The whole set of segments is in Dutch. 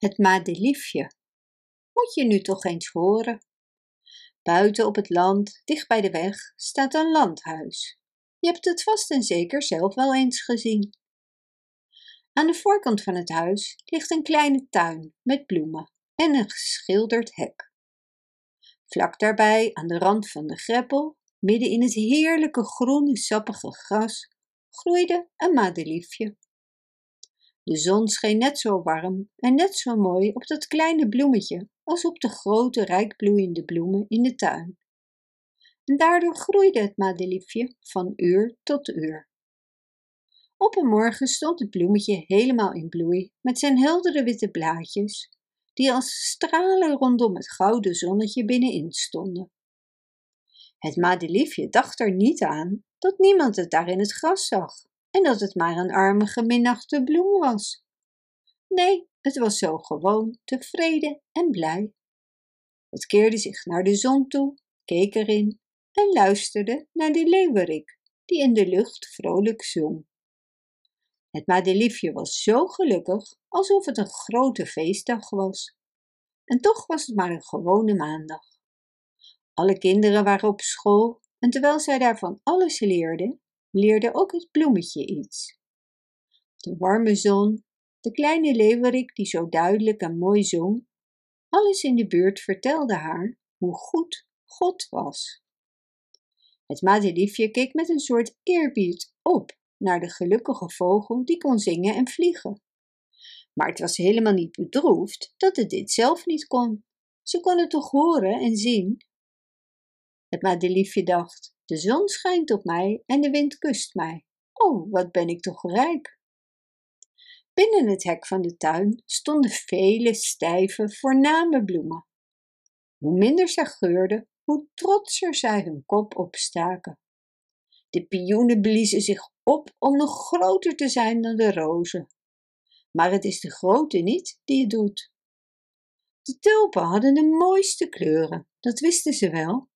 Het madeliefje. Moet je nu toch eens horen. Buiten op het land, dicht bij de weg, staat een landhuis. Je hebt het vast en zeker zelf wel eens gezien. Aan de voorkant van het huis ligt een kleine tuin met bloemen en een geschilderd hek. Vlak daarbij, aan de rand van de greppel, midden in het heerlijke groene sappige gras, groeide een madeliefje. De zon scheen net zo warm en net zo mooi op dat kleine bloemetje als op de grote rijkbloeiende bloemen in de tuin. En daardoor groeide het madeliefje van uur tot uur. Op een morgen stond het bloemetje helemaal in bloei met zijn heldere witte blaadjes, die als stralen rondom het gouden zonnetje binnenin stonden. Het madeliefje dacht er niet aan dat niemand het daar in het gras zag en dat het maar een arme geminachte bloem was. Nee, het was zo gewoon, tevreden en blij. Het keerde zich naar de zon toe, keek erin en luisterde naar de leeuwerik, die in de lucht vrolijk zong. Het madeliefje was zo gelukkig alsof het een grote feestdag was. En toch was het maar een gewone maandag. Alle kinderen waren op school en terwijl zij daarvan alles leerden, leerde ook het bloemetje iets. De warme zon, de kleine leeuwerik die zo duidelijk en mooi zong, alles in de buurt vertelde haar hoe goed God was. Het madeliefje keek met een soort eerbied op naar de gelukkige vogel die kon zingen en vliegen. Maar het was helemaal niet bedroefd dat het dit zelf niet kon. Ze kon het toch horen en zien. Het madeliefje dacht, de zon schijnt op mij en de wind kust mij. Oh, wat ben ik toch rijk! Binnen het hek van de tuin stonden vele stijve, voorname bloemen. Hoe minder zij geurden, hoe trotser zij hun kop opstaken. De pioenen bliezen zich op om nog groter te zijn dan de rozen. Maar het is de grote niet die het doet. De tulpen hadden de mooiste kleuren, dat wisten ze wel,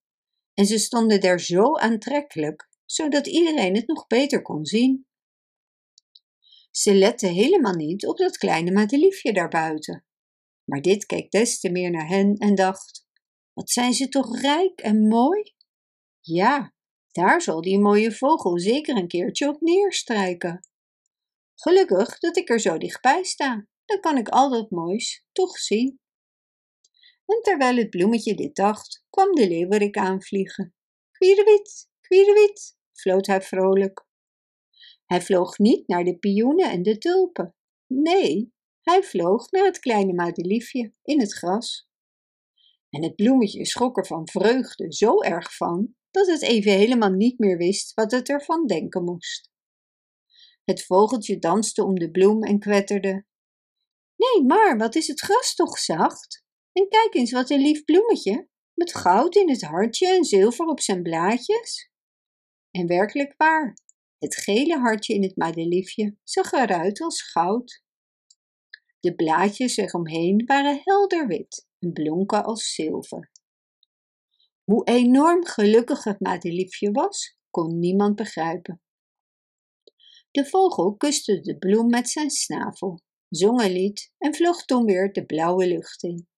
en ze stonden daar zo aantrekkelijk, zodat iedereen het nog beter kon zien. Ze lette helemaal niet op dat kleine madeliefje daarbuiten. Maar dit keek des te meer naar hen en dacht: Wat zijn ze toch rijk en mooi? Ja, daar zal die mooie vogel zeker een keertje op neerstrijken. Gelukkig dat ik er zo dichtbij sta, dan kan ik al dat moois toch zien. En terwijl het bloemetje dit dacht, kwam de leeuwerik aanvliegen. Quierenwit, quierenwit, floot hij vrolijk. Hij vloog niet naar de pioenen en de tulpen. Nee, hij vloog naar het kleine madeliefje in het gras. En het bloemetje schrok er van vreugde zo erg van, dat het even helemaal niet meer wist wat het ervan denken moest. Het vogeltje danste om de bloem en kwetterde. Nee, maar wat is het gras toch zacht? En kijk eens wat een lief bloemetje, met goud in het hartje en zilver op zijn blaadjes. En werkelijk waar, het gele hartje in het madeliefje zag eruit als goud. De blaadjes eromheen waren helder wit en blonken als zilver. Hoe enorm gelukkig het madeliefje was, kon niemand begrijpen. De vogel kuste de bloem met zijn snavel, zong een lied en vloog toen weer de blauwe lucht in.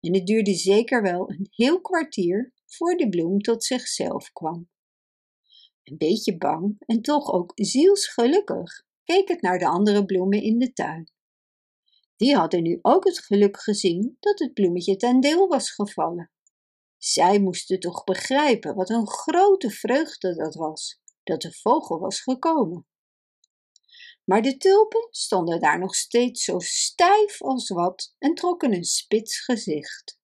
En het duurde zeker wel een heel kwartier voor de bloem tot zichzelf kwam. Een beetje bang en toch ook zielsgelukkig keek het naar de andere bloemen in de tuin. Die hadden nu ook het geluk gezien dat het bloemetje ten deel was gevallen. Zij moesten toch begrijpen wat een grote vreugde dat was, dat de vogel was gekomen. Maar de tulpen stonden daar nog steeds zo stijf als wat en trokken een spits gezicht.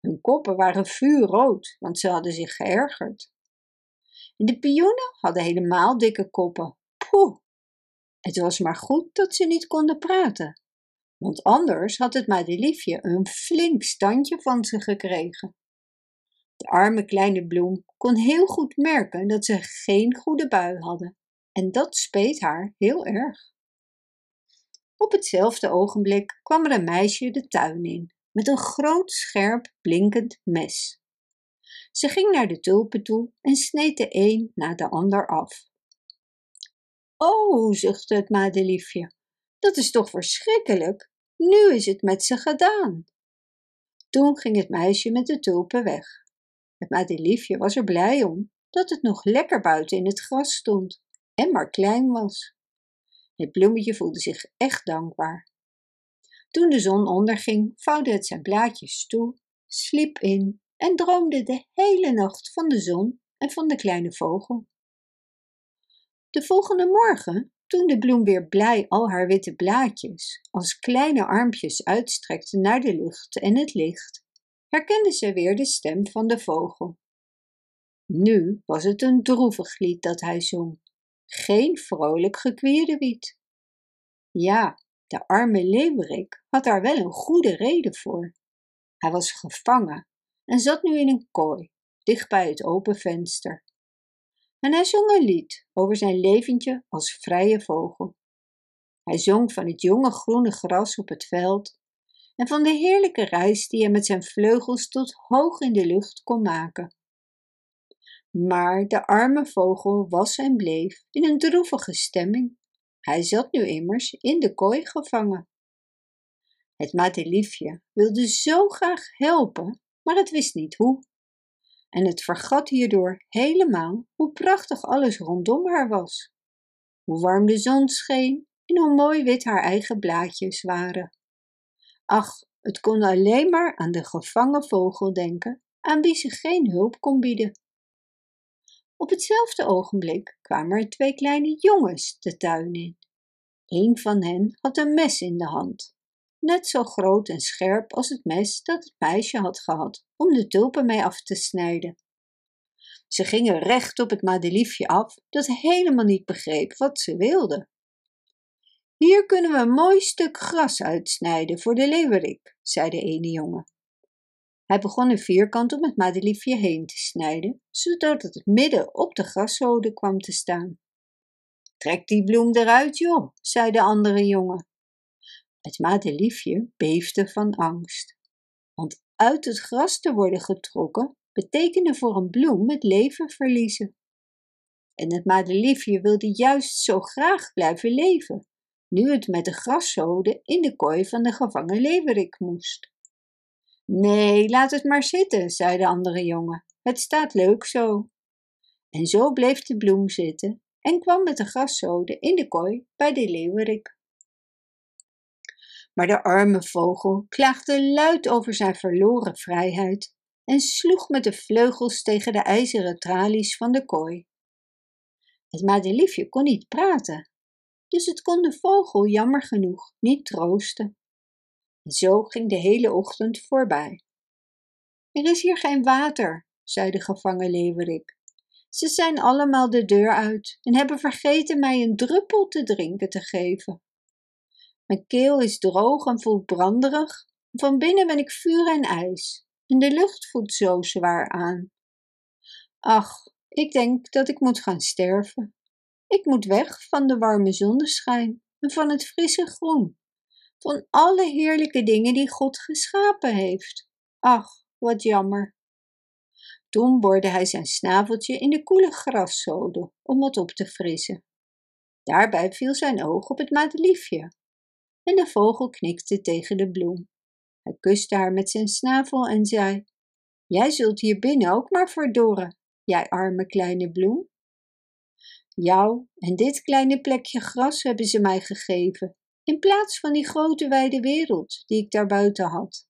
Hun koppen waren vuurrood, want ze hadden zich geërgerd. De pioenen hadden helemaal dikke koppen. Poeh! Het was maar goed dat ze niet konden praten, want anders had het madeliefje een flink standje van ze gekregen. De arme kleine bloem kon heel goed merken dat ze geen goede bui hadden en dat speet haar heel erg. Op hetzelfde ogenblik kwam er een meisje de tuin in met een groot scherp blinkend mes. Ze ging naar de tulpen toe en sneed de een na de ander af. O, zuchtte het madeliefje, dat is toch verschrikkelijk. nu is het met ze gedaan. Toen ging het meisje met de tulpen weg. Het madeliefje was er blij om dat het nog lekker buiten in het gras stond en maar klein was. Het bloemetje voelde zich echt dankbaar. Toen de zon onderging, vouwde het zijn blaadjes toe, sliep in en droomde de hele nacht van de zon en van de kleine vogel. De volgende morgen, toen de bloem weer blij al haar witte blaadjes als kleine armpjes uitstrekte naar de lucht en het licht, herkende ze weer de stem van de vogel. Nu was het een droevig lied dat hij zong, geen vrolijk gekwierewiet. Ja, de arme leeuwerik had daar wel een goede reden voor. Hij was gevangen en zat nu in een kooi, dicht bij het open venster. En hij zong een lied over zijn leventje als vrije vogel. Hij zong van het jonge groene gras op het veld en van de heerlijke reis die hij met zijn vleugels tot hoog in de lucht kon maken. Maar de arme vogel was en bleef in een droevige stemming. Hij zat nu immers in de kooi gevangen. Het madeliefje wilde zo graag helpen, maar het wist niet hoe. En het vergat hierdoor helemaal hoe prachtig alles rondom haar was. Hoe warm de zon scheen en hoe mooi wit haar eigen blaadjes waren. Ach, het kon alleen maar aan de gevangen vogel denken, aan wie ze geen hulp kon bieden. Op hetzelfde ogenblik kwamen er twee kleine jongens de tuin in. Een van hen had een mes in de hand, net zo groot en scherp als het mes dat het meisje had gehad om de tulpen mee af te snijden. Ze gingen recht op het madeliefje af, dat helemaal niet begreep wat ze wilde. Hier kunnen we een mooi stuk gras uitsnijden voor de leeuwerik, zei de ene jongen. Hij begon een vierkant om het madeliefje heen te snijden, zodat het midden op de graszode kwam te staan. Trek die bloem eruit, joh, zei de andere jongen. Het madeliefje beefde van angst, want uit het gras te worden getrokken betekende voor een bloem het leven verliezen. En het madeliefje wilde juist zo graag blijven leven, nu het met de graszode in de kooi van de gevangen leeuwerik moest. Nee, laat het maar zitten, zei de andere jongen. Het staat leuk zo. En zo bleef de bloem zitten en kwam met de graszode in de kooi bij de leeuwerik. Maar de arme vogel klaagde luid over zijn verloren vrijheid en sloeg met de vleugels tegen de ijzeren tralies van de kooi. Het madeliefje kon niet praten, dus het kon de vogel jammer genoeg niet troosten. En zo ging de hele ochtend voorbij. Er is hier geen water, zei de gevangen leeuwerik. Ze zijn allemaal de deur uit en hebben vergeten mij een druppel te drinken te geven. Mijn keel is droog en voelt branderig. Van binnen ben ik vuur en ijs en de lucht voelt zo zwaar aan. Ach, ik denk dat ik moet gaan sterven. Ik moet weg van de warme zonneschijn en van het frisse groen, van alle heerlijke dingen die God geschapen heeft. Ach, wat jammer. Toen boorde hij zijn snaveltje in de koele graszode om het op te frissen. Daarbij viel zijn oog op het madeliefje en de vogel knikte tegen de bloem. Hij kuste haar met zijn snavel en zei: Jij zult hier binnen ook maar verdorren, jij arme kleine bloem. Jou en dit kleine plekje gras hebben ze mij gegeven, in plaats van die grote wijde wereld die ik daarbuiten had.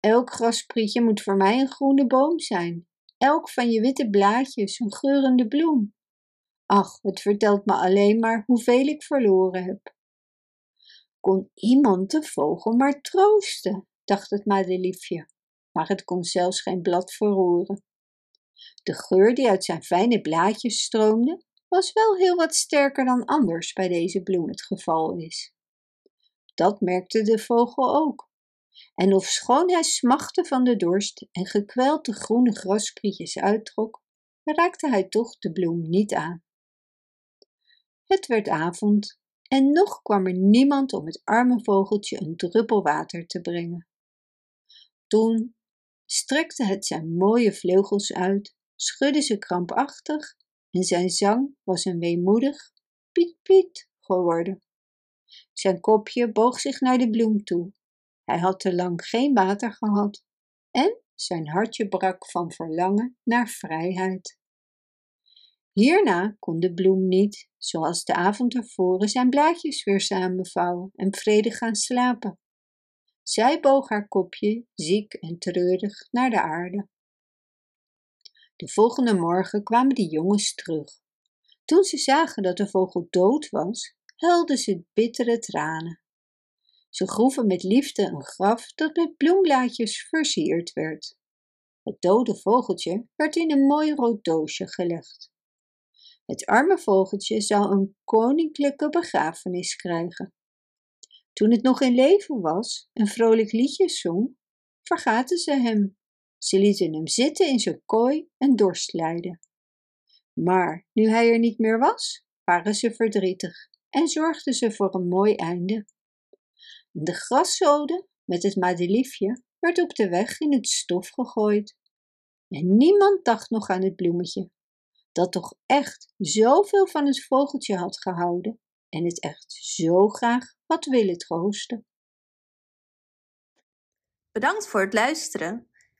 Elk grasprietje moet voor mij een groene boom zijn, elk van je witte blaadjes een geurende bloem. Ach, het vertelt me alleen maar hoeveel ik verloren heb. Kon iemand de vogel maar troosten, dacht het madeliefje, maar het kon zelfs geen blad verroeren. De geur die uit zijn fijne blaadjes stroomde, was wel heel wat sterker dan anders bij deze bloem het geval is. Dat merkte de vogel ook. En ofschoon hij smachtte van de dorst en gekweld de groene grasprietjes uittrok, raakte hij toch de bloem niet aan. Het werd avond en nog kwam er niemand om het arme vogeltje een druppel water te brengen. Toen strekte het zijn mooie vleugels uit, schudde ze krampachtig en zijn zang was een weemoedig piet piet geworden. Zijn kopje boog zich naar de bloem toe. Hij had te lang geen water gehad en zijn hartje brak van verlangen naar vrijheid. Hierna kon de bloem niet, zoals de avond ervoor, zijn blaadjes weer samenvouwen en vredig gaan slapen. Zij boog haar kopje, ziek en treurig, naar de aarde. De volgende morgen kwamen de jongens terug. Toen ze zagen dat de vogel dood was, huilden ze bittere tranen. Ze groeven met liefde een graf dat met bloemblaadjes versierd werd. Het dode vogeltje werd in een mooi rood doosje gelegd. Het arme vogeltje zou een koninklijke begrafenis krijgen. Toen het nog in leven was en vrolijk liedjes zong, vergaten ze hem. Ze lieten hem zitten in zijn kooi en dorst lijden. Maar nu hij er niet meer was, waren ze verdrietig en zorgden ze voor een mooi einde. De graszode met het madeliefje werd op de weg in het stof gegooid. En niemand dacht nog aan het bloemetje, dat toch echt zoveel van het vogeltje had gehouden en het echt zo graag had willen troosten. Bedankt voor het luisteren.